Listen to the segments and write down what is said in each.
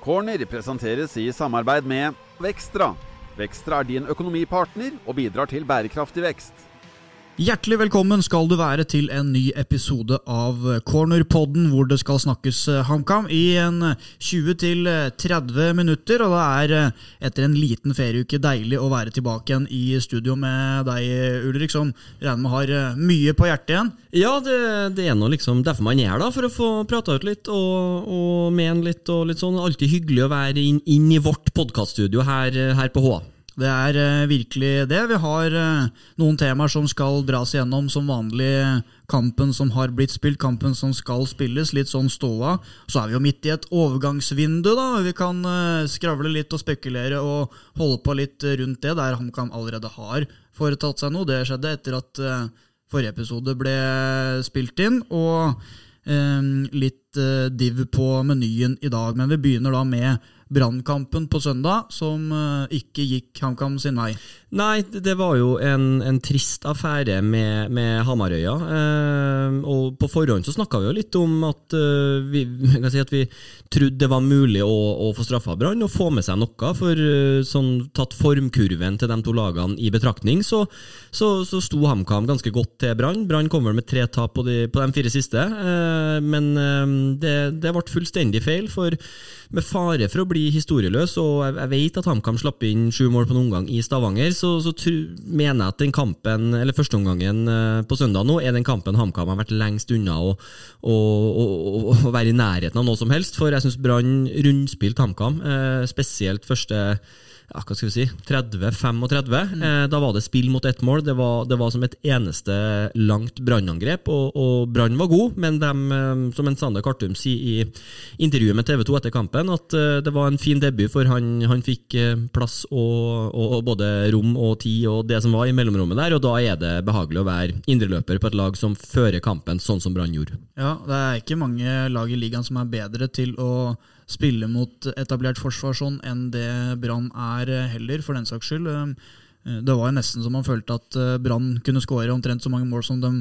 Corner presenteres i samarbeid med Vekstra. Vekstra er din økonomipartner og bidrar til bærekraftig vekst. Hjertelig velkommen skal du være til en ny episode av Cornerpodden, hvor det skal snakkes eh, HamKam i en 20-30 minutter. Og det er eh, etter en liten ferieuke deilig å være tilbake igjen i studio med deg, Ulrik, som regner med har eh, mye på hjertet igjen. Ja, det, det er nå liksom derfor man er da, for å få prata ut litt og, og mene litt og litt sånn. Alltid hyggelig å være inn, inn i vårt podkaststudio her, her på HA. Det er uh, virkelig det. Vi har uh, noen temaer som skal dras igjennom som vanlig. Kampen som har blitt spilt, kampen som skal spilles. Litt sånn ståa. Så er vi jo midt i et overgangsvindu, da. Vi kan uh, skravle litt og spekulere og holde på litt rundt det, der HamKam allerede har foretatt seg noe. Det skjedde etter at forrige episode ble spilt inn. og litt div på menyen i dag. Men vi begynner da med Brannkampen på søndag, som ikke gikk HamKam sin vei. Nei, det var jo en, en trist affære med, med Hamarøya. Eh, og på forhånd så snakka vi jo litt om at, uh, vi, si at vi trodde det var mulig å, å få straffa Brann og få med seg noe. For uh, sånn tatt formkurven til de to lagene i betraktning, så, så, så sto HamKam ganske godt til Brann. Brann kom vel med tre tap på de, på de fire siste, uh, men det, det ble fullstendig feil. for med fare for å bli historieløs, og jeg, jeg vet at HamKam slapp inn sju mål på en omgang i Stavanger, så, så tru, mener jeg at den kampen, eller førsteomgangen eh, på søndag nå, er den kampen HamKam har vært lengst unna å være i nærheten av noe som helst. For jeg syns Brann rundspilte HamKam, eh, spesielt første ja, hva skal vi si, 30-35. Mm. Eh, da var det spill mot ett mål. Det var, det var som et eneste langt brannangrep. Og, og Brann var god, men de, eh, som en Sander Kartum sier i intervjuet med TV 2 etter kampen, at eh, det var en fin debut, for han, han fikk eh, plass og, og, og, både rom og tid og det som var i mellomrommet der, og da er det behagelig å være indreløper på et lag som fører kampen sånn som Brann gjorde. Ja, det er ikke mange lag i ligaen som er bedre til å spille mot etablert forsvar sånn enn det Brann er eh, heller, for den saks skyld. Eh, eh, det var jo nesten som man følte at Brann kunne skåre omtrent så mange mål som de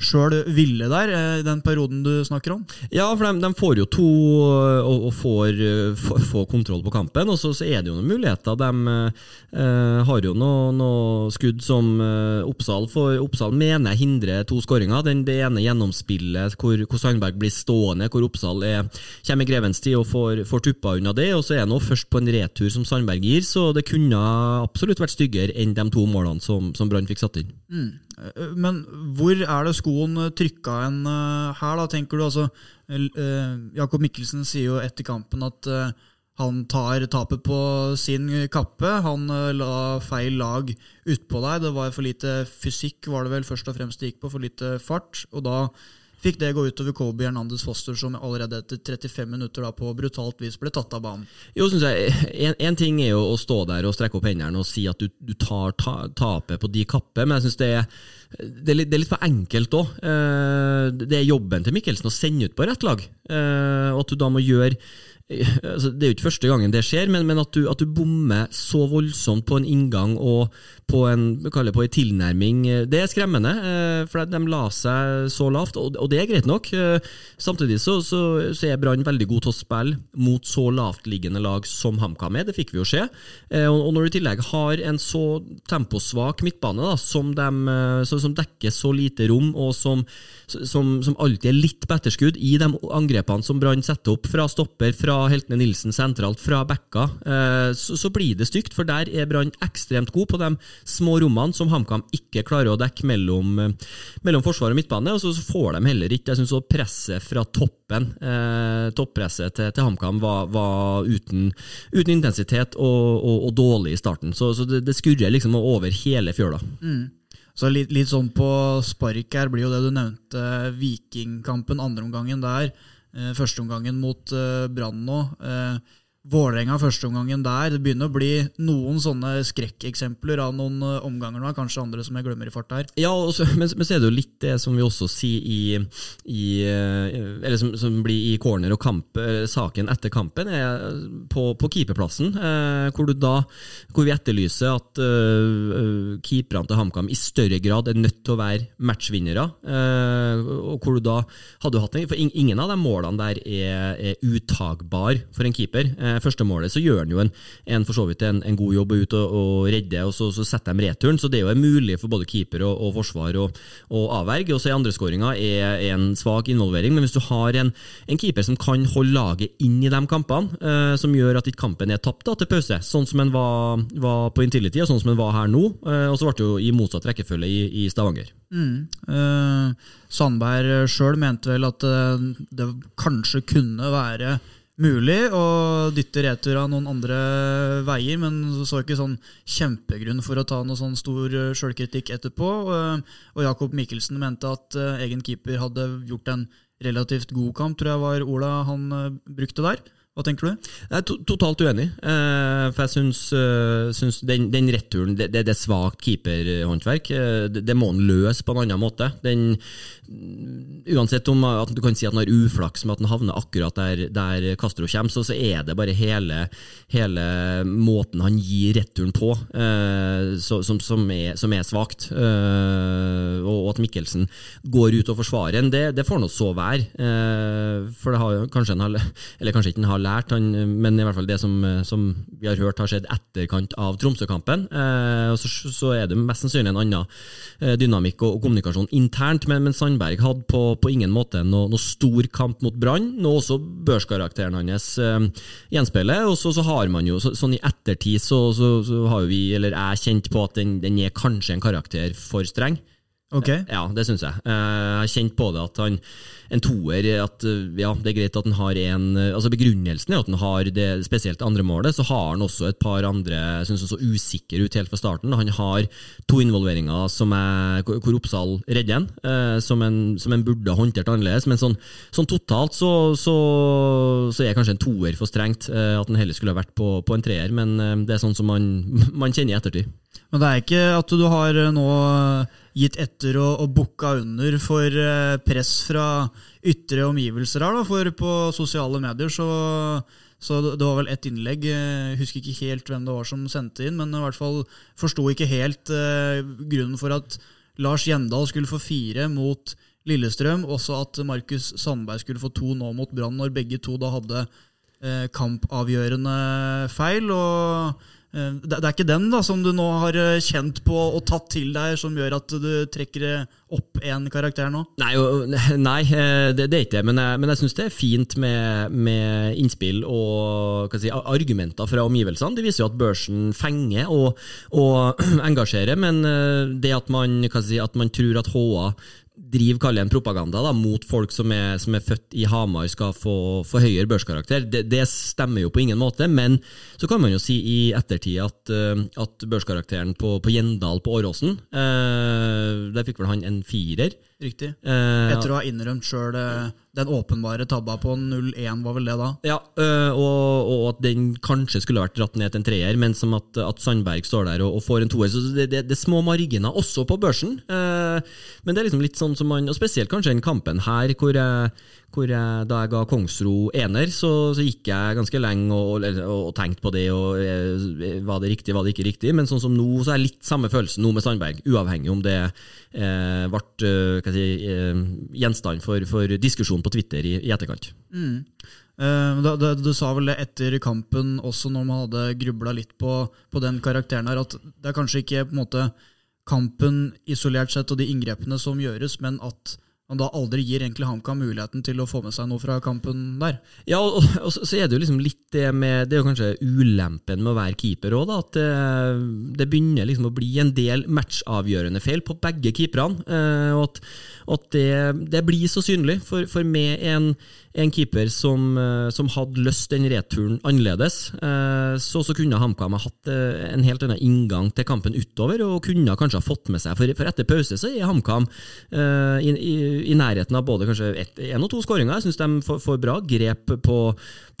sjøl ville der, i den perioden du snakker om? Ja, for de, de får jo to og, og får, får, får, kontroll på kampen. Og så, så, er det jo noen muligheter. De eh, har jo noen noe skudd som eh, Oppsal får. Oppsal mener jeg hindrer to skåringer. det ene gjennomspillet hvor, hvor Sandberg blir stående, hvor Oppsal er, kommer i grevens tid og får, får tuppa unna det. Og så er han først på en retur som Sandberg gir, så det kunne absolutt vært styggere enn de to målene som, som Brann fikk satt inn. Mm. Eh, men hvor er det skoen trykka en uh, her, da, tenker du? Altså, Jakob Mikkelsen sier jo etter kampen at han tar tapet på sin kappe. Han la feil lag utpå deg. Det var for lite fysikk, var det vel først og fremst det gikk på. For lite fart. Og da fikk det gå utover Kobe Hernandez Foster, som allerede etter 35 minutter da på brutalt vis ble tatt av banen. Jo, synes jeg, en, en, ting er jo å stå der og strekke opp hendene og si at du, du tar ta, tapet på de kapper, men jeg syns det, det, det, er litt for enkelt òg. Eh, det er jobben til Mikkelsen å sende ut på rett lag, eh, og at du da må gjøre altså, Det er jo ikke første gangen det skjer, men, men at, du, at, du, bommer så voldsomt på en inngang og på en, på en tilnærming, det er skremmende. Eh, for de la seg så lavt, og, det er greit nok. Eh, samtidig så, så, så er Brann veldig god til å spille mot så lavtliggende lag som HamKam er, det fikk vi jo se. Og, og når du i tillegg har en så temposvak midtbane da, som, de, som dekker så lite rom, og som, som, som alltid er litt på etterskudd i de angrepene som Brann setter opp fra stopper, fra Heltene Nilsen sentralt, fra backa, eh, så, blir det stygt. For der er Brann ekstremt god på de små rommene som HamKam ikke klarer å dekke mellom, eh, mellom forsvar og midtbane. Og så, får de heller ikke Jeg syns presset fra toppen, eh, toppresset til, til HamKam, var, var uten, uten, intensitet og, og, og, dårlig i starten. Så, så det, det, skurrer liksom over hele fjøla. Mm. Så litt, litt, sånn på spark her blir jo det du nevnte, Vikingkampen, andreomgangen der. Eh, Førsteomgangen mot eh, Brann nå. Eh, Vålerenga førsteomgangen der. Det begynner å bli noen sånne skrekkeksempler av noen uh, omganger nå. Kanskje andre som jeg glemmer i fart her. Ja, også, men, men, så er det jo litt det som vi også sier i, i uh, Eller som, som, blir i corner og kamp, uh, saken etter kampen, er på, på keeperplassen. hvor, du da, hvor vi etterlyser at keeperne til HamKam i større grad er nødt til å være matchvinnere. og hvor du da hadde hatt en, For ingen av de målene der er, er uttagbar for en keeper. Eh, første målet så gjør han jo en, en for så vidt en, en god jobb ut og, og redde, og så, så setter de returen. Så det er jo mulig for både keeper og, og forsvar å, avverge. Og så er andreskåringa en svak involvering, men hvis du har en, en, keeper som kan holde laget inn i de kampene, eh, som gjør at ikke kampen er tapt da, til pause, sånn som en var, var på Intility, og sånn som en var her nå, eh, og så ble det jo i motsatt rekkefølge i, i Stavanger. Mm. Eh, Sandberg sjøl mente vel at uh, det kanskje kunne være mulig å dytte retur av noen andre veier, men så ikke sånn kjempegrunn for å ta noe sånn stor eh, sjølkritikk etterpå. Og Jakob Mikkelsen mente at egen keeper hadde gjort en relativt god kamp, tror jeg var Ola han brukte der. Hva tenker du? Jeg er to totalt uenig. Eh, for jeg syns, uh, syns den, den, returen Det, det, det er svakt keeperhåndverk. Uh, det, det, må han løse på en annen måte. Den, uansett om at du kan si at han har uflaks med at han havner akkurat der, der Castro kommer, så, så, er det bare hele, hele måten han gir returen på så, som, som, er, som er svakt. og, at Mikkelsen går ut og forsvarer en, det, får nå så være. for det har kanskje en, eller kanskje ikke en har lært, han, men i hvert fall det som, som, vi har hørt har skjedd etterkant av Tromsø-kampen. Eh, så, så, er det mest sannsynlig en annen eh, dynamikk og, og, kommunikasjon internt, men, men Sandberg hadde på, på ingen måte noe, noe, stor kamp mot Brann. Nå også børskarakteren hans eh, gjenspeiler. Og så, så, har man jo, så, sånn i ettertid, så, har vi, eller jeg kjent på at den, den er kanskje en karakter for streng. Okay. Ja, det syns jeg. Eh, jeg har kjent på det at han en toer at ja, det er greit at han har en altså Begrunnelsen er at han har det spesielt andre målet, så har han også et par andre jeg synes så usikre ut helt fra starten. Han har to involveringer som er, hvor Oppsal redder en, eh, som en, som en burde håndtert annerledes. Men sånn, sånn totalt så, så, så, er kanskje en toer for strengt. Eh, at han heller skulle ha vært på, på en treer, men det er sånn som man, man kjenner i ettertid. Men det er ikke at du har eh, nå gitt etter og, og bukka under for eh, press fra ytre omgivelser her, da, for på sosiale medier så, så det var vel ett innlegg, jeg husker ikke helt hvem det var som sendte inn, men i hvert fall forsto ikke helt uh, grunnen for at Lars Gjendal skulle få fire mot Lillestrøm, også at Markus Sandberg skulle få to nå mot Brann, når begge to da hadde kampavgjørende feil. og Eh, det er ikke den da, som du nå har eh, kjent på og tatt til deg, som gjør at du trekker opp en karakter nå? Nei, nei eh, det, det, er ikke det. Men jeg, men jeg syns det er fint med, med innspill og si, argumenter fra omgivelsene. Det viser jo at børsen fenger og, og engasjerer, men det at man, si, at man tror at HA driver kaller en propaganda da, mot folk som er, som er, født i Hamar skal få, få høyere børskarakter. Det, det, stemmer jo på ingen måte, men så kan man jo si i ettertid at, uh, at børskarakteren på, på Gjendal på Åråsen, uh, der fikk vel han en firer. Riktig. Uh, Etter å ha innrømt sjøl den åpenbare tabba på 0-1, var vel det da? Ja, og, og, at den kanskje skulle vært dratt ned til en treer, men som at, at Sandberg står der og, og får en toer. Så det, det, det, er små marginer også på børsen. men det er liksom litt sånn som man, og spesielt kanskje den kampen her, hvor jeg, hvor jeg, da jeg ga Kongsro ener, så, så gikk jeg ganske lenge og, og, og tenkte på det. og eh, Var det riktig, var det ikke riktig? Men sånn som nå, så er jeg litt samme følelsen nå med Sandberg. Uavhengig om det eh, ble eh, si, eh, gjenstand for, for, diskusjon på Twitter i, i etterkant. Mm. Uh, da, da, du sa vel det etter kampen, også når man hadde grubla litt på, på, den karakteren her, at det er kanskje ikke på en måte kampen isolert sett og de inngrepene som gjøres, men at man da aldri gir egentlig HamKam muligheten til å få med seg noe fra kampen der. Ja, og, og, så er det jo liksom litt det med Det er jo kanskje ulempen med å være keeper òg, at det, det, begynner liksom å bli en del matchavgjørende feil på begge keeperne. Eh, og at, at det, det, blir så synlig. For, for med en en keeper som, eh, som, hadde løst den returen annerledes. Eh, så, så kunne HamKam ha hatt eh, en helt annen inngang til kampen utover, og kunne kanskje ha fått med seg For, for etter pause så er HamKam i, i, i, nærheten av både kanskje én og to skåringer. Jeg syns de får, får, bra grep på,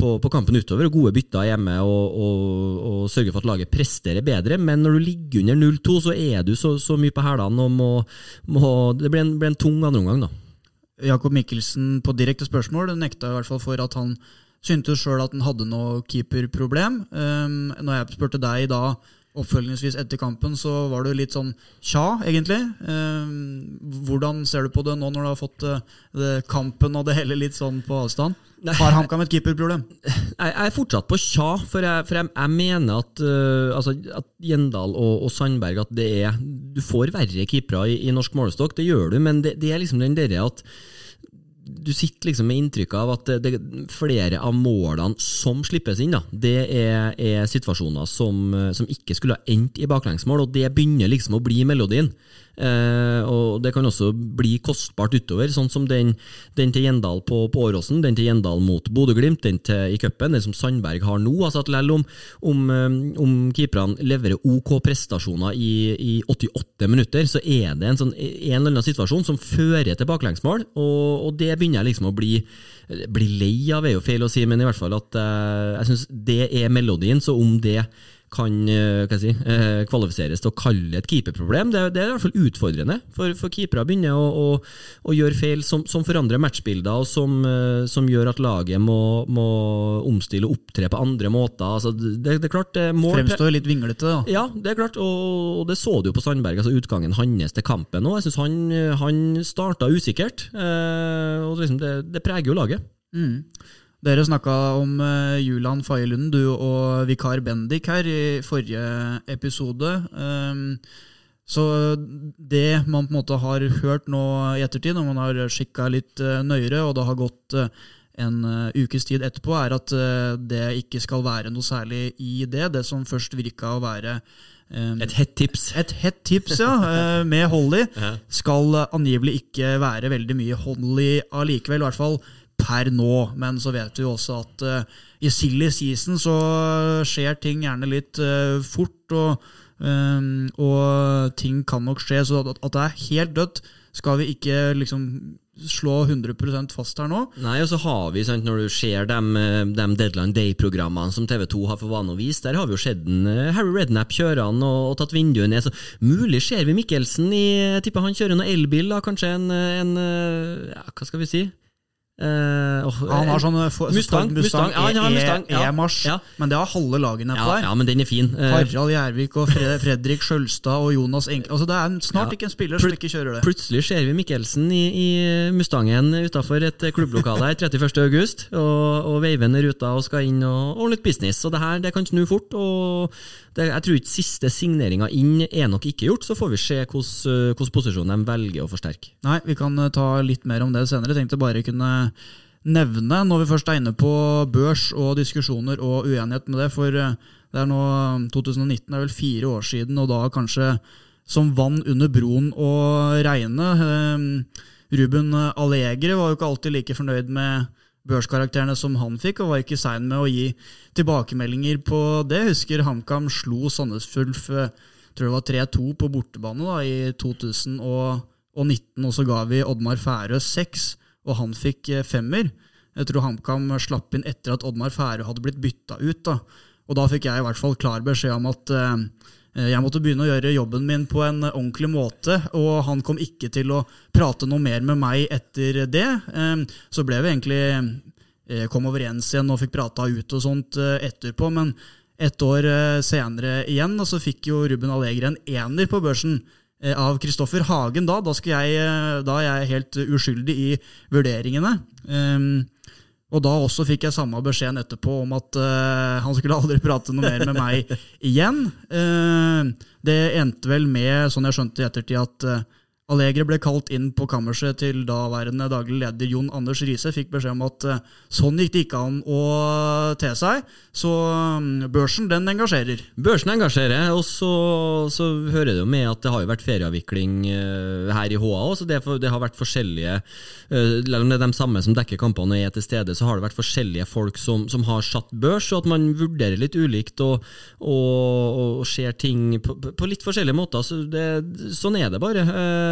på, på, kampen utover, og gode bytter hjemme, og, og, og, sørger for at laget presterer bedre. Men når du ligger under 0-2, så er du så, så mye på hælene og må, må Det blir en, blir en tung andreomgang, da. Jakob Mikkelsen på direkte spørsmål nekta i hvert fall for at han syntes sjøl at han hadde noe keeperproblem. Um, når jeg spurte deg da oppfølgingsvis etter kampen så var du litt sånn tja, egentlig. Um, hvordan ser du på det nå når du har fått uh, kampen og det hele litt sånn på avstand? Har HamKam et keeperproblem? Jeg er fortsatt på tja, for jeg, for jeg, jeg mener at, uh, altså, at Gjendal og, og, Sandberg at det er Du får verre keepere i, i, norsk målestokk, det gjør du, men det, det er liksom den derre at du sitter liksom med inntrykk av at det, det, flere av målene som slippes inn, da, det er, er situasjoner som, som, ikke skulle ha endt i baklengsmål, og det begynner liksom å bli melodien. Eh, og Det kan også bli kostbart utover, sånn som den, den til Gjendal på, på, Åråsen, den til Gjendal mot Bodø-Glimt, den til, i cupen, den som Sandberg har nå. altså at Selv om, om, eh, om keeperne leverer OK prestasjoner i, i, 88 minutter, så er det en, sånn, en eller annen situasjon som fører til baklengsmål, og, og det begynner jeg liksom å bli bli lei av, er jo feil å si, men i hvert fall at eh, jeg syns det er melodien. Så om det kan eh, si, eh, kvalifiseres til å kalle et keeperproblem. Det, det, er i hvert fall utfordrende, for, for keepere begynner å, å, å, gjøre feil som, som forandrer matchbilder, og som, eh, som, gjør at laget må, må omstille og opptre på andre måter. Altså, det, det, er klart, det mål, Fremstår litt vinglete, da. Ja, det er klart, og, og det så du jo på Sandberg, altså utgangen hans til kampen òg. Jeg syns han, han starta usikkert, og liksom det, preger jo laget. Mm. Dere snakka om uh, Julian Fayelunden, du og vikar Bendik her i forrige episode. Um, så det man på en måte har hørt nå i ettertid, når man har skikka litt uh, nøyere, og det har gått uh, en ukes tid etterpå, er at det ikke skal være noe særlig i det. Det som først virka å være um, Et hett tips. Et hett tips, ja, med Holly, skal angivelig ikke være veldig mye Holly allikevel. I hvert fall per nå. Men så vet vi jo også at uh, i silly season så skjer ting gjerne litt uh, fort, og, um, og, ting kan nok skje. Så at, at det er helt dødt, skal vi ikke liksom slå 100% fast her nå. Nei, og så har vi, sant, når du ser de, de Deadline Day-programmene som TV2 har for vane å vise, der har vi jo sett en Harry Rednap kjøre han og, og, tatt vinduet ned. Så mulig ser vi Mikkelsen i tipper han kjører noe elbil, da, kanskje en, en ja, Hva skal vi si? Uh, oh, han har sånn eh, Mustang, Mustang, Mustang, ja, Mustang e, E-marsj, ja. men det har halve lagene på der. Ja, men den er fin uh, Harald Gjervik og Fredrik Skjølstad og Jonas Enkel altså, Det er snart ikke en spiller som ikke kjører det. Plutselig ser vi Mikkelsen i, i Mustangen utafor et klubblokale her 31.8 og, og veiver ned ruta og skal inn og ordne litt business. Så det her det kan snu fort. og det, Jeg tror ikke siste signeringa inn er nok ikke gjort, så får vi se hvilken posisjon de velger å forsterke. Nei, vi kan ta litt mer om det senere. Jeg tenkte bare kunne nevne, når vi først er inne på børs og diskusjoner og uenighet med det. For eh, det er nå 2019 er vel fire år siden, og da kanskje som vann under broen å regne. Eh, Ruben Allegre var jo ikke alltid like fornøyd med børskarakterene som han fikk, og var ikke sein med å gi tilbakemeldinger på det. Husker HamKam slo Sandnes Ulf eh, tror det var 3-2 på bortebane da, i 2019, og så ga vi Oddmar Færø 6 og han fikk eh, femmer. Jeg tror HamKam slapp inn etter at Oddmar Færø hadde blitt bytta ut. Da. Og da fikk jeg i hvert fall klar beskjed om at uh, jeg måtte begynne å gjøre jobben min på en ordentlig måte, og han kom ikke til å prate noe mer med meg etter det. Så ble vi egentlig uh, kom overens igjen og fikk prata ut og sånt etterpå, men et år senere igjen, så fikk jo Ruben Allegre en ener på børsen. Eh, av Kristoffer Hagen da. Da, jeg, eh, da, er jeg helt uskyldig i vurderingene. Og da også fikk jeg samme beskjeden etterpå om at uh, han skulle aldri prate noe mer med meg igjen. Uh, det endte vel med, sånn jeg skjønte i ettertid, at uh, Allegre ble kalt inn på kammerset til daværende daglig leder Jon Anders Riise. Fikk beskjed om at uh, sånn gikk det ikke an å te seg. Så um, børsen, den engasjerer. Børsen engasjerer, og så, så, hører det jo med at det har jo vært ferieavvikling uh, her i HA òg, det, det, har vært forskjellige uh, Selv om det er de samme som dekker kampene og er til stede, så har det vært forskjellige folk som, som har satt børs, og at man vurderer litt ulikt og, og, og ser ting på, på, litt forskjellige måter. Så det, sånn er det bare.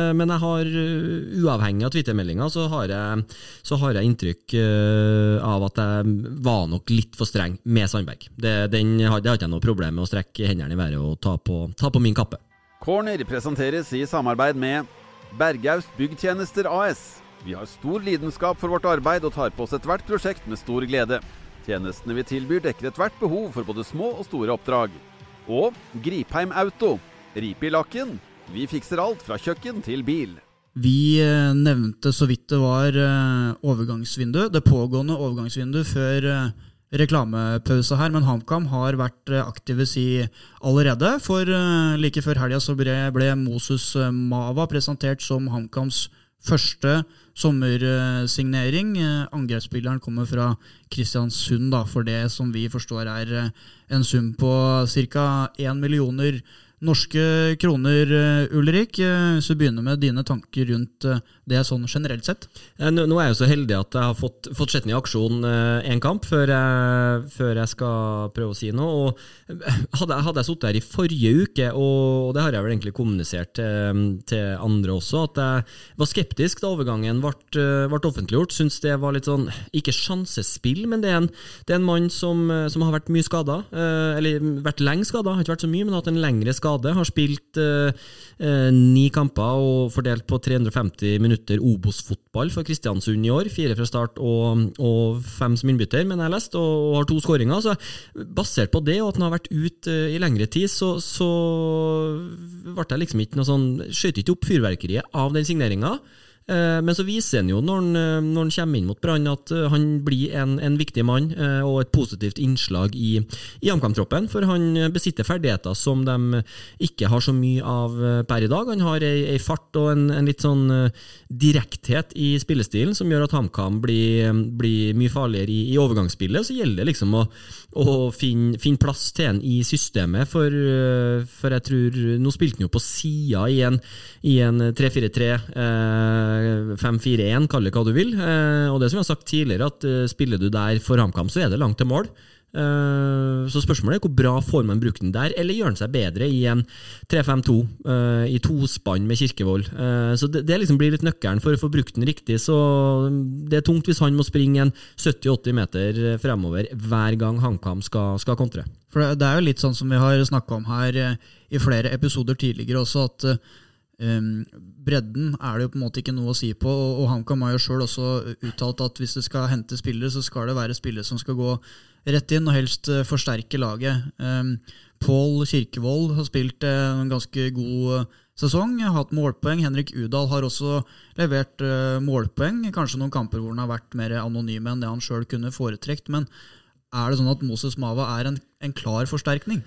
Eh, men jeg har, eh, uavhengig av Twitter-meldinga, så, så, har jeg inntrykk eh, av at jeg var nok litt for streng med Sandberg. Det, den, det ikke jeg noe problem med å strekke hendene i været og ta på, ta på min kappe. Corner presenteres i samarbeid med Bergaust Byggtjenester AS. Vi har stor lidenskap for vårt arbeid og tar på oss ethvert prosjekt med stor glede. Tjenestene vi tilbyr dekker ethvert behov for både små og store oppdrag. Og Gripheim Auto. Ripe i lakken. Vi fikser alt fra kjøkken til bil. Vi eh, nevnte så vidt det var overgangsvinduet, det pågående overgangsvinduet før eh, reklamepause her, men HamKam har vært eh, aktive si allerede. For eh, like før helga så ble, Moses eh, Mava presentert som HamKams første sommersignering. Eh, Angrepsspilleren kommer fra Kristiansund, da, for det som vi forstår er eh, en sum på ca. 1 millioner norske kroner, eh, Ulrik. Eh, Så begynner med dine tanker rundt eh, det sånn generelt sett. Nå, nå er jeg jo så heldig at jeg har fått, fått sett den i aksjon én kamp før jeg, før jeg skal prøve å si noe. Og hadde, hadde jeg sittet her i forrige uke, og, og det har jeg vel egentlig kommunisert til, til andre også, at jeg var skeptisk da overgangen ble, ble offentliggjort. Syns det var litt sånn, ikke sjansespill, men det er en, det er en mann som, som har vært mye skada. Eller vært lenge skada, har ikke vært så mye, men hatt en lengre skade. Har spilt eh, eh, ni kamper og fordelt på 350 minutter Obos-fotball for Kristiansund i år. Fire fra start og, og fem som innbytter, men jeg har lest, og, og har to skåringer. Så basert på det, og at han har vært ute eh, i lengre tid, så, så ble jeg liksom ikke noe sånn Skjøt ikke opp fyrverkeriet av den signeringa. Eh, Men så viser han jo når han, eh, når han kommer inn mot Brann at eh, han blir en, en viktig mann og et positivt innslag i, i AmCam-troppen. For han besitter ferdigheter som de ikke har så mye av per i dag. Han har ei, ei fart og en, en litt sånn direkthet i spillestilen som gjør at HamKam blir, blir mye farligere i, i overgangsspillet. Så gjelder det liksom å, å finne, finne plass til en i systemet, for, for jeg tror Nå spilte han jo på sida i en, en 3-4-3, eh, 5-4-1, kall det hva du vil. Eh, og det som jeg har sagt tidligere, at eh, spiller du der for HamKam, så er det langt til mål. Eh, Så spørsmålet er hvor bra får man brukt den der, eller gjør den seg bedre i en 3-5-2, eh, i tospann med Kirkevold. Så det, det liksom blir litt nøkkelen for å få brukt den riktig. Så det er tungt hvis han må springe en 70-80 meter fremover hver gang HamKam skal, skal kontre. For det- er jo litt sånn som vi har snakka om her i flere episoder tidligere også, at um, bredden er det jo på en måte ikke noe å si på. Og, og HamKam har jo sjøl også uttalt at hvis det skal hente spillere, så skal det være spillere som skal gå rett inn og helst uh, forsterke laget. Um, Pål Kirkevold har spilt uh, en ganske god eh, sesong, har hatt målpoeng. Henrik Udal har også levert eh, målpoeng. Kanskje noen kamper hvor han har vært mer anonym enn det han sjøl kunne foretrekt. Men er det sånn at Moses Mava er en, en klar forsterkning?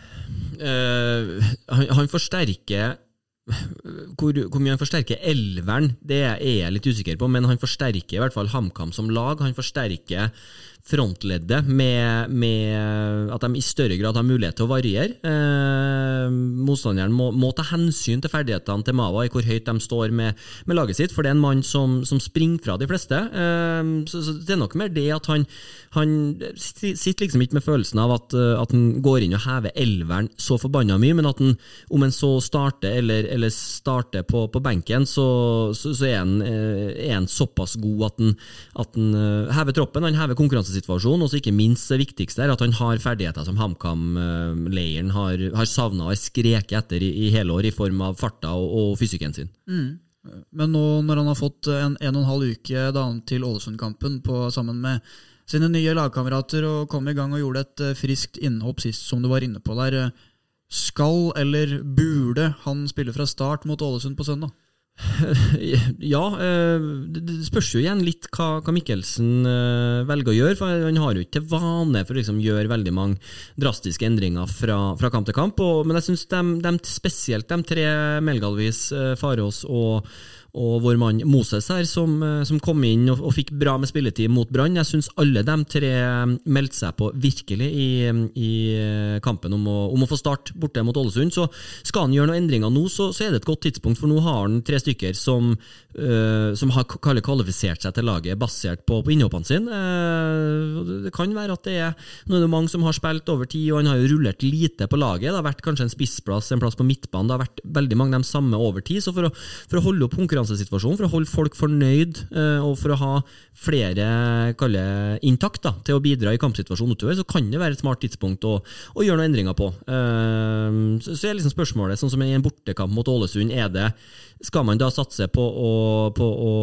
Eh, han, han forsterker hvor, hvor mye han forsterker elveren, det er jeg litt usikker på, men han forsterker i hvert fall HamKam som lag. Han forsterker frontleddet med, med at de i større grad har mulighet til å variere. Eh, motstanderen må, må ta hensyn til ferdighetene til Mawa, i hvor høyt de står med, med laget sitt, for det er en mann som, som springer fra de fleste. Eh, så, så Det er nok mer det at han, han sitter liksom ikke med følelsen av at, eh, at han går inn og hever elveren så forbanna mye, men at han, om han så starter eller, eller starter på, på benken, så, så, så er, han, eh, er han såpass god at han, at han eh, hever troppen, han hever konkurransesituasjonen, og så ikke minst det viktigste er at han har ferdigheter som HamKam-leiren har, har savna og skreket etter i, i hele år, i form av farta og, og fysikken sin. Men nå når han har fått en en og en halv uke da, til Ålesund-kampen sammen med sine nye lagkamerater og kom i gang og gjorde et eh, friskt innhopp sist, som du var inne på der, eh, skal eller burde han spille fra start mot Ålesund på søndag? Ja, eh, det spørs jo igjen litt hva Mikkelsen eh, velger å gjøre. for Han har jo ikke til vane for å liksom gjøre veldig mange drastiske endringer fra, fra kamp til kamp. Og, men jeg syns spesielt de tre Melgalvis, eh, Farås og, og vår mann Moses her, som, eh, som kom inn og, og fikk bra med spilletid mot Brann. Jeg syns alle de tre meldte seg på virkelig i, i kampen om å, om å få start borte mot Ålesund. Så skal han gjøre noen endringer nå, så, så er det et godt tidspunkt, for nå har han tre stykker som, øh, som har kvalifisert seg til laget basert på, på innhoppene sine. Eh, det- kan være at det er Nå er det mange som har spilt over tid, og han har jo rullert lite på laget. Det har vært kanskje en spissplass, en plass på midtbanen. Det har vært veldig mange de samme over tid. Så for å, for å holde opp konkurransen konkurransesituasjon, for å holde folk fornøyd eh, og for å ha flere kalle intakt da, til å bidra i kampsituasjonen utover, så kan det være et smart tidspunkt å, å gjøre noen endringer på. Eh, så, så er liksom spørsmålet, sånn som i en bortekamp mot Ålesund, er det skal man da satse på å, på å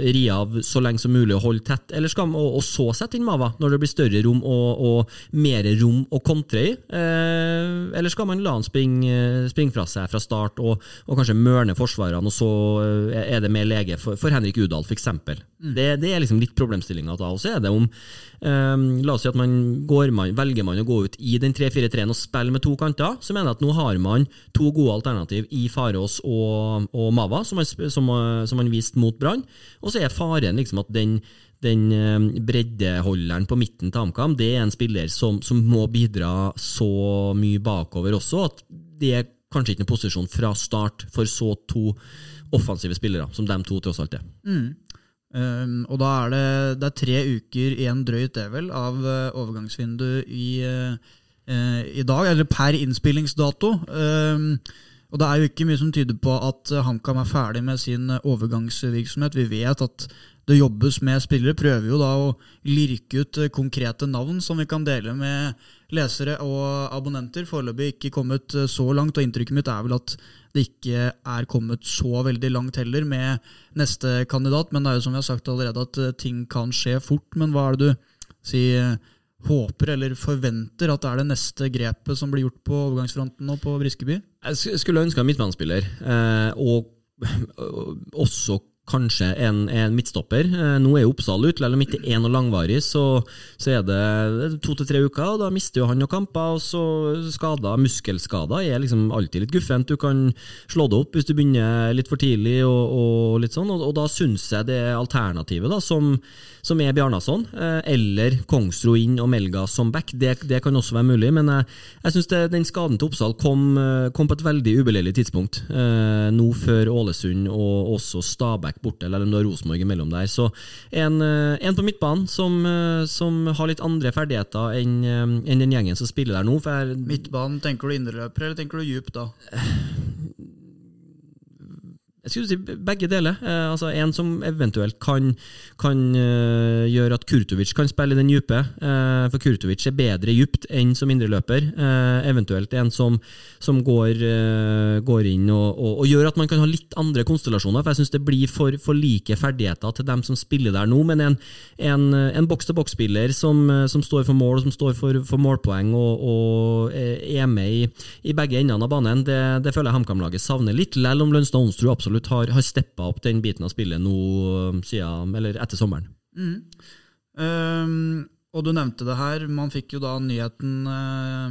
ri av så lenge som mulig og holde tett, eller skal man, og, så sette inn Mava når det blir større rom og, og mer rom å kontre i? Eh, eller skal man la han springe, springe fra seg fra start og, og kanskje mørne forsvarene, og så eh, er det mer lege for, for Henrik Udal f.eks.? Mm. Det, det, er liksom litt problemstillinga da. Og så er det om um, La oss si at man, man, velger man å gå ut i den 3-4-3-en og spille med to kanter, så mener jeg at nå har man to gode alternativ i Farås og, og Mava, som man, som, som man viste mot Brann. Og så er faren liksom at den, den eh, breddeholderen på midten til HamKam, det er en spiller som, som, må bidra så mye bakover også, at det er kanskje ikke en posisjon fra start for så to offensive spillere, som de to tross alt er. Mm. Um, og da er det, det er tre uker igjen drøyt, det vel, av uh, overgangsvinduet i, uh, i dag, eller per innspillingsdato. Um, og Det er jo ikke mye som tyder på at eh, HamKam er ferdig med sin eh, overgangsvirksomhet. Vi vet at det jobbes med spillere. Prøver jo da å lirke ut eh, konkrete navn som vi kan dele med lesere og abonnenter. Foreløpig ikke kommet så langt, og inntrykket mitt er vel at det ikke er kommet så veldig langt heller med neste kandidat. Men det er jo som vi har sagt allerede at ting kan skje fort. Men hva er det du sier? Håper eller forventer at det er det neste grepet som blir gjort på overgangsfronten nå på Briskeby? Jeg skulle ønske en midtbanespiller, eh, og også kanskje en, en midtstopper. Eh, nå er jo Oppsal ute, eller om ikke er noe langvarig, så, så er det to til tre uker, og da mister jo han noen kamper. og så skader, Muskelskader er liksom alltid litt guffent. Du kan slå det opp hvis du begynner litt for tidlig, og, og litt sånn, og, og da syns jeg det alternativet da, som, som er Bjarnason, eh, eller Kongsro inn og Melga som back, det, det kan også være mulig. Men jeg, jeg syns den skaden til Oppsal kom, eh, kom på et veldig ubeleilig tidspunkt. Nå før Ålesund og også Stabæk borte, eller om du har Rosenborg imellom der. Så en, eh, en på midtbanen som, eh, som, har litt andre ferdigheter enn en den gjengen som spiller der nå. midtbanen, tenker du indreløper, eller tenker du djup da? Jeg skulle si begge deler. Eh, altså En som eventuelt kan, kan uh, gjøre at Kurtovic kan spille i den dype. eh, for Kurtovic er bedre dypt enn som indreløper. Eh, eventuelt en som, som går, går, inn og, og, og, gjør at man kan ha litt andre konstellasjoner. For jeg syns det blir for, for, like ferdigheter til dem som spiller der nå. Men en, en, en boks-til-boks-spiller som, som, står for mål, som står for, for målpoeng og, og, er med i, i begge endene av banen, det, det føler jeg HamKam-laget savner litt. Selv om Lønstad Onsrud absolutt absolutt har, har steppa opp den biten av spillet nå um, siden, eller etter sommeren. Mm. Um, og du nevnte det her, man fikk jo da nyheten uh,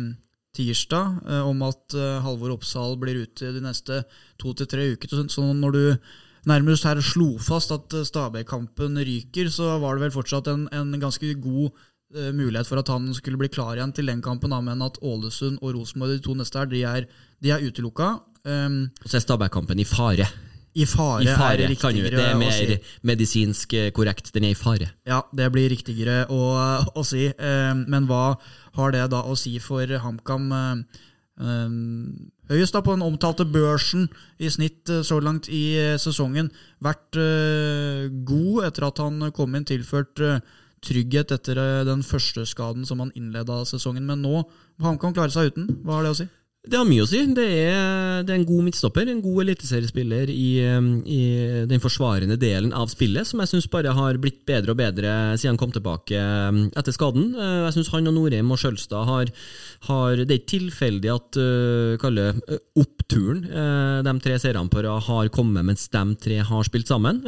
tirsdag uh, om at uh, Halvor Oppsal blir ute de neste to til tre uker. Så når du nærmest her slo fast at uh, Stabæk-kampen ryker, så var det vel fortsatt en, en ganske god uh, mulighet for at han skulle bli klar igjen til den kampen, men at Ålesund og Rosenborg, de to neste her, de er, de er utelukka. Um, så er Stabæk-kampen i fare. I fare, I fare er riktigere Det er mer si. medisinsk eh, korrekt. Den er i fare. Ja, det blir riktigere å, å si. Eh, men hva har det da å si for HamKam? Eh, høyest da på den omtalte børsen i snitt så langt i sesongen. Vært god etter at han kom inn, tilført trygghet etter den første skaden som han innleda sesongen. Men nå HamKam klare seg uten. Hva har det å si? Det har mye å si. Det er, det er en god midtstopper, en god eliteseriespiller i, i, den forsvarende delen av spillet, som jeg syns bare har blitt bedre og bedre siden han kom tilbake um, etter skaden. Uh, jeg syns han og Norheim og Skjølstad har, har, Det er ikke tilfeldig at uh, kalle uh, oppturen de tre seerne på rad har kommet mens de tre har spilt sammen.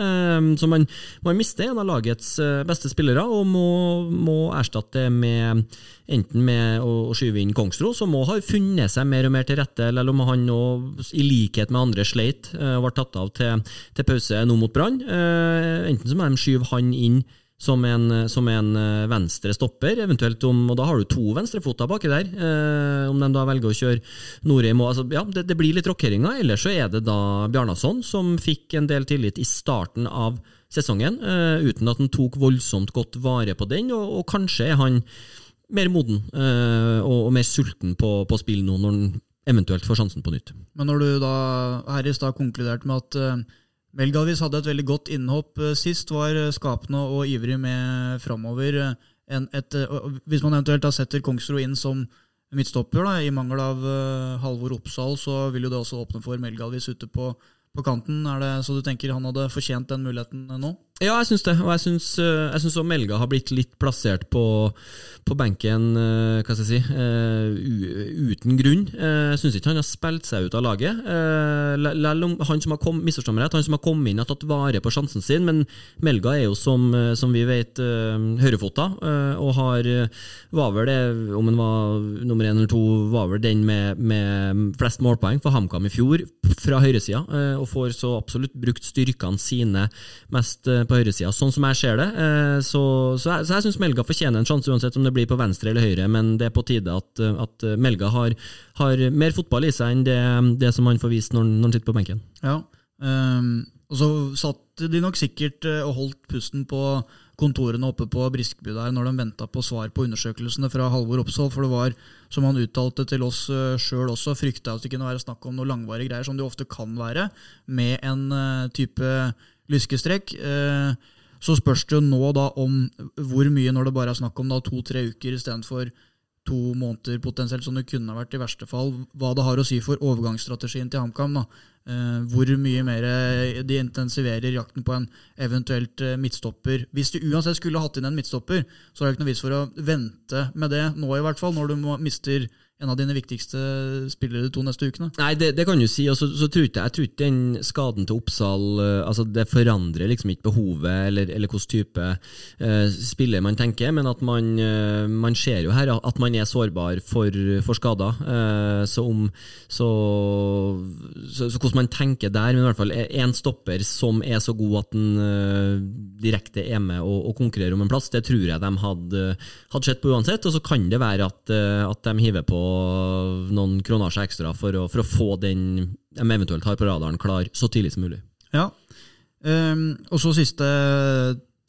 Så man, man mister en av lagets beste spillere og må, må erstatte det med enten med å, skyve inn Kongsro, som òg har funnet seg mer og mer til rette, eller om han nå, i likhet med andre, sleit og uh, ble tatt av til, til pause nå mot Brann. Uh, enten så må de skyve han inn som en, som en uh, venstre stopper, eventuelt om Og da har du to venstrefoter baki der. Eh, om de da velger å kjøre Norheim altså, Ja, det, det, blir litt rockeringer. Ellers så er det da Bjarnason som fikk en del tillit i starten av sesongen, eh, uten at han tok voldsomt godt vare på den, og, og kanskje er han mer moden uh, og, mer sulten på, på spill nå, når han eventuelt får sjansen på nytt. Men når du da her i stad konkluderte med at uh, Melgalvis hadde et veldig godt innhopp eh, sist, var eh, skapende og ivrig med framover. Eh, eh, hvis man eventuelt da setter Kongsro inn som midtstopper, da, i mangel av eh, Halvor Oppsal, så vil jo det også åpne for Melgalvis ute på, på kanten. Er det så du tenker han hadde fortjent den muligheten nå? Ja, jeg syns det. Og jeg syns, eh, jeg Melga har blitt litt plassert på, på benken eh, hva skal jeg si, uh, uten grunn. Eh, Jeg syns ikke han har spilt seg ut av laget. Lell om han som har kom, rett, han som har kommet inn har tatt vare på sjansen sin, men Melga er jo som, som vi vet uh, høyrefota, og har var vel det, om han var nummer én eller to, var vel den med, med flest målpoeng for HamKam i fjor, fra høyresida, og får så absolutt brukt styrkene sine mest eh, på høyresida, sånn som jeg ser det. Eh, Så, så jeg, så jeg syns Melga fortjener en sjanse, uansett om det blir på venstre eller høyre, men det er på tide at, eh, at Melga har, har mer fotball i seg enn det, det som han får vist når, når han sitter på benken. Ja. um, og så satt de nok sikkert og holdt pusten på kontorene oppe på Briskeby der når de venta på svar på undersøkelsene fra Halvor Opsahl, for det var, som han uttalte til oss uh, sjøl også, frykta at det kunne være snakk om noe langvarige greier, som det ofte kan være, med en eh, type lyskestrekk. Eh, så spørs det jo nå da om hvor mye, når det bare er snakk om to-tre uker istedenfor to måneder potensielt, som det kunne vært i verste fall, hva det har å si for overgangsstrategien til HamKam. Eh, hvor mye mer eh, de intensiverer jakten på en eventuelt eh, midtstopper. Hvis de uansett skulle hatt inn en midtstopper, så er det ikke noe vits for å vente med det nå, i hvert fall, når du må, mister en av dine viktigste spillere de to neste ukene. Nei, det, det kan du si. og så, så tror jeg, jeg tror ikke den skaden til Oppsal eh, altså Det forandrer liksom ikke behovet eller, eller hvilken type uh, spiller man tenker, men at man, uh, man ser jo her at man er sårbar for, for skader. Uh, så om så, så, så hvordan man tenker der, men i hvert fall en stopper som er så god at den direkte er med og, og konkurrerer om en plass, det tror jeg de hadde, hadde sett på uansett. Og så kan det være at, at de hiver på noen kronasjer ekstra for å, for å få den de eventuelt har på radaren, klar så tidlig som mulig. Ja. Um, og så siste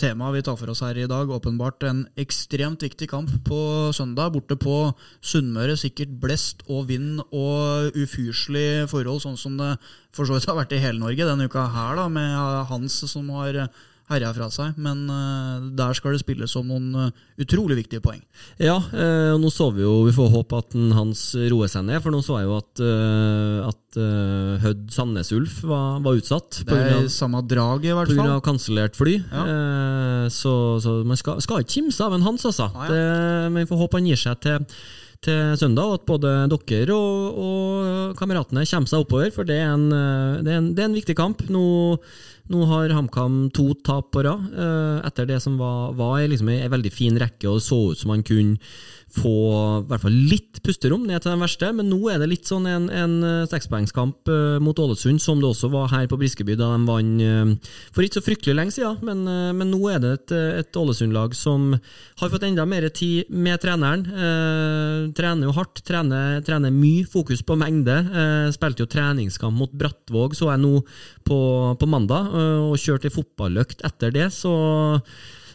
tema vi tar for oss her i dag. Åpenbart en ekstremt viktig kamp på søndag. Borte på Sunnmøre. Sikkert blest og vind og ufyselig forhold, sånn som det for så vidt har vært i hele Norge denne uka her, da, med Hans som har herja fra seg. Men eh, der skal det spilles om noen eh, utrolig viktige poeng. Ja, eh, og nå så vi jo Vi får håpe at hans roer seg ned, for nå så jeg jo at, at Hødd Sandnes Ulf var, var utsatt. Det er av- samme drag, i hvert fall. av kansellert fly. Ja. Så, så man skal, skal ikke kimse av en Hans, altså. Ah, ja. det, men vi får håpe han gir seg til, til søndag, og at både dere og, og kameratene kommer seg oppover. For det er en, det er en, det er en viktig kamp. Nå, nå har HamKam to tap på rad, eh, etter det som var, var liksom ei veldig fin rekke, og så ut som han kunne få i hvert fall litt pusterom ned til den verste, men nå er det litt sånn en, en eh, sekspoengskamp eh, mot Ålesund, som det også var her på Briskeby da de vant eh, for ikke så fryktelig lenge siden. Men, men nå er det et, Ålesund-lag som har fått enda mer tid med treneren. Eh, trener jo hardt, trener, trener mye, fokus på mengde. Eh, spilte jo treningskamp mot Brattvåg, så jeg nå på, på mandag, og kjørte ei fotballøkt etter det, så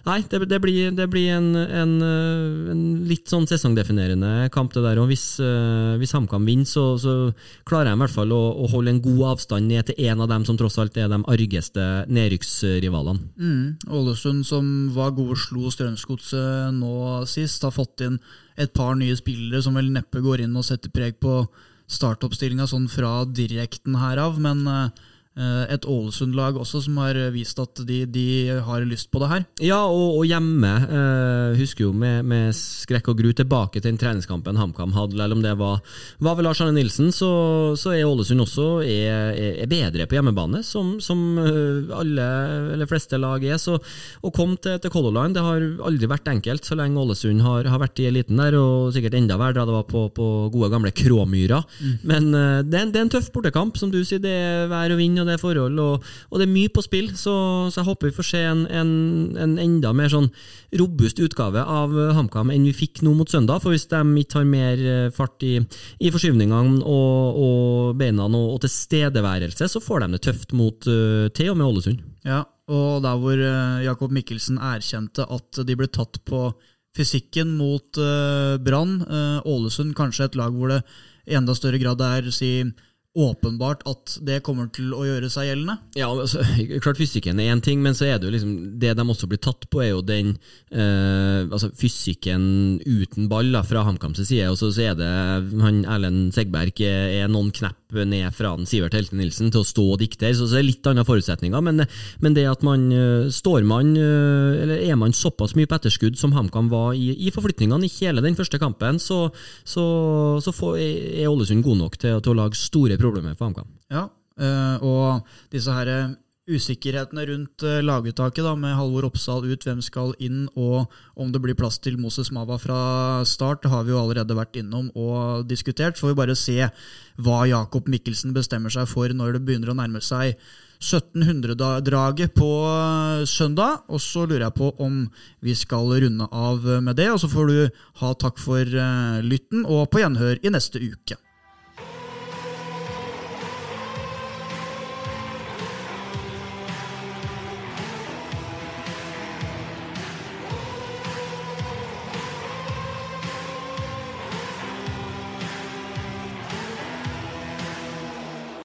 Nei, det, det blir, det blir en, en, eh, en litt sånn sesongdefinerende kamp, det der. Og hvis, eh, hvis HamKam vinner, så, så klarer jeg i hvert fall å, å holde en god avstand ned til en av dem som tross alt er de argeste nedrykksrivalene. Mm. Ålesund, som var gode, slo Strømsgodset nå sist, har fått inn et par nye spillere som vel neppe går inn og setter preg på startoppstillinga sånn fra direkten herav, men eh, et Ålesund-lag også som har vist at de, de har lyst på det her. Ja, og, og hjemme. Eh, husker jo med, med skrekk og gru tilbake til den treningskampen HamKam hadde, eller om det var, var ved Lars Arne Nilsen, så, så er Ålesund også er, er, bedre på hjemmebane, som, som eh, alle, eller fleste lag er. Så å komme til, til Color Line det har aldri vært enkelt, så lenge Ålesund har, har vært i eliten der, og sikkert enda verre da det var på, på gode gamle Kråmyra. Men eh, det, er, en- det er en tøff bortekamp, som du sier. Det er vær og vind og det er forhold, og, og det er mye på spill, så, så jeg håper vi får se en, en, en enda mer sånn robust utgave av HamKam enn vi fikk nå mot søndag. For hvis de ikke har mer eh, fart i, i forskyvningene og, og beina og, og tilstedeværelse, så får de det tøft mot uh, til med Ålesund. Ja, og der hvor eh, Jakob Mikkelsen erkjente at de ble tatt på fysikken mot uh, Brann. Uh, Ålesund kanskje et lag hvor det i enda større grad er si, åpenbart at det kommer til å gjøre seg gjeldende? Ja, altså, klart Fysikken er én ting, men så er det jo liksom det de også blir tatt på, er jo den eh, altså fysikken uten ball da, fra HamKams side. Og så, så er det han Erlend Segberg er, noen knepp ned fra den Sivert Helte Nilsen til å stå og diktere, så, det er litt andre forutsetninger. Men, men det at man står man, eller er man såpass mye på etterskudd som HamKam var i, i forflytningene i hele den første kampen, så, så, så får, er Ålesund god nok til, til, å lage store problemer for HamKam. Ja, og disse her usikkerhetene rundt laguttaket, da, med Halvor Oppsal ut, hvem skal inn, og om det blir plass til Moses Mava fra start, har vi jo allerede vært innom og diskutert. Får vi bare se hva Jakob Mikkelsen bestemmer seg for når det begynner å nærme seg 1700-draget på søndag. Og så lurer jeg på om vi skal runde av med det. Og så får du ha takk for lytten, og på gjenhør i neste uke.